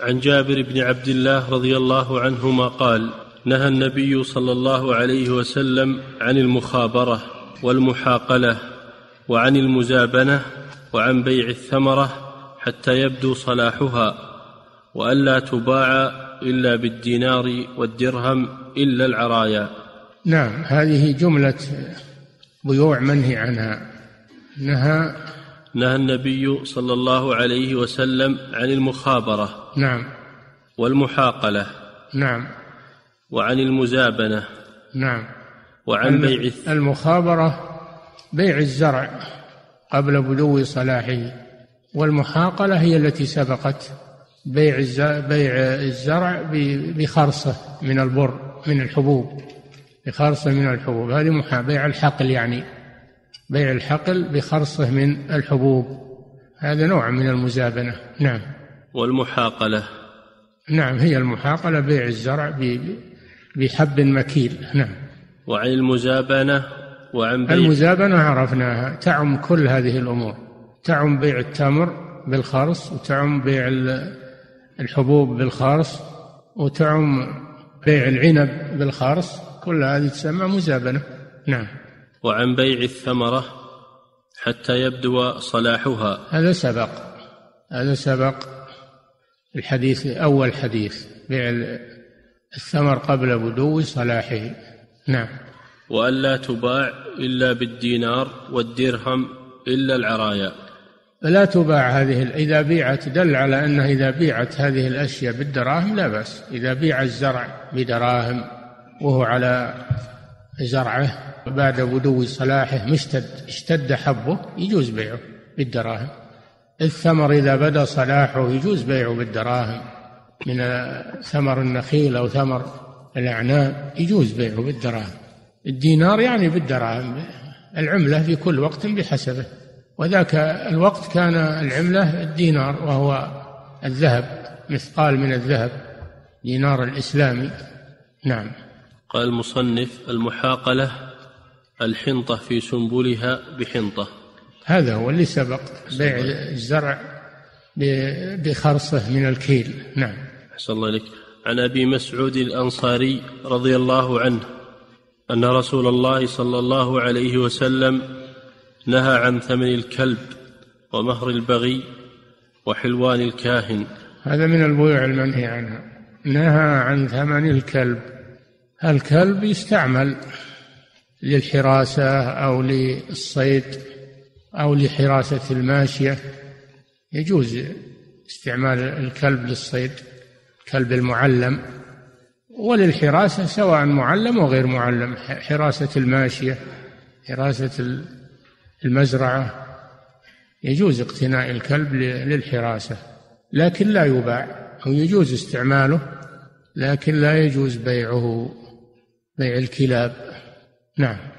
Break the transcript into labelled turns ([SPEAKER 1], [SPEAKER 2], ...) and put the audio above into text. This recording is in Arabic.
[SPEAKER 1] عن جابر بن عبد الله رضي الله عنهما قال نهى النبي صلى الله عليه وسلم عن المخابرة والمحاقلة وعن المزابنة وعن بيع الثمرة حتى يبدو صلاحها والا تباع إلا بالدينار والدرهم إلا العرايا.
[SPEAKER 2] نعم هذه جملة بيوع منهي عنها. نهى
[SPEAKER 1] نهى النبي صلى الله عليه وسلم عن المخابرة
[SPEAKER 2] نعم.
[SPEAKER 1] والمحاقلة
[SPEAKER 2] نعم.
[SPEAKER 1] وعن المزابنة
[SPEAKER 2] نعم.
[SPEAKER 1] وعن بيع
[SPEAKER 2] المخابرة بيع الزرع قبل بدو صلاحه والمحاقلة هي التي سبقت بيع بيع الزرع بخرصة من البر من الحبوب بخرصة من الحبوب. هذه بيع الحقل يعني. بيع الحقل بخرصه من الحبوب. هذا نوع من المزابنة. نعم.
[SPEAKER 1] والمحاقلة.
[SPEAKER 2] نعم هي المحاقلة بيع الزرع بحب مكيل. نعم.
[SPEAKER 1] وعن المزابنة وعن بيع
[SPEAKER 2] المزابنة عرفناها. تعم كل هذه الأمور. تعم بيع التمر بالخرص وتعم بيع الحبوب بالخرص وتعم بيع العنب بالخرص. كل هذه تسمى مزابنة. نعم.
[SPEAKER 1] وعن بيع الثمرة حتى يبدو صلاحها.
[SPEAKER 2] هذا سبق. هذا سبق الحديث أول حديث بيع الثمر قبل بدو صلاحه. نعم.
[SPEAKER 1] وألا تباع إلا بالدينار والدرهم إلا العرايا.
[SPEAKER 2] لا تباع هذه إذا بيعت دل على أنه إذا بيعت هذه الأشياء بالدراهم لا بأس. إذا بيع الزرع بدراهم وهو على زرعه بعد بدو صلاحه مشتد اشتد حبه يجوز بيعه بالدراهم. الثمر إذا بدا صلاحه يجوز بيعه بالدراهم. من ثمر النخيل أو ثمر الأعناب يجوز بيعه بالدراهم. الدينار يعني بالدراهم. العملة في كل وقت بحسبه. وذاك الوقت كان العملة الدينار وهو الذهب مثقال من الذهب دينار الإسلامي. نعم.
[SPEAKER 1] قال المصنف المحاقلة الحنطة في سنبلها بحنطة.
[SPEAKER 2] هذا هو اللي سبق. بيع الزرع بخرصه من الكيل. نعم.
[SPEAKER 1] أحسن الله إليك. عن أبي مسعود الأنصاري رضي الله عنه أن رسول الله صلى الله عليه وسلم نهى عن ثمن الكلب ومهر البغي وحلوان الكاهن.
[SPEAKER 2] هذا من البيوع المنهي عنها. نهى عن ثمن الكلب. الكلب يستعمل. للحراسة أو للصيد أو لحراسة الماشية. يجوز استعمال الكلب للصيد الكلب المعلم وللحراسة سواء معلم أو غير معلم حراسة الماشية حراسة المزرعة. يجوز اقتناء الكلب للحراسة لكن لا يباع أو يجوز استعماله لكن لا يجوز بيعه بيع الكلاب. نعم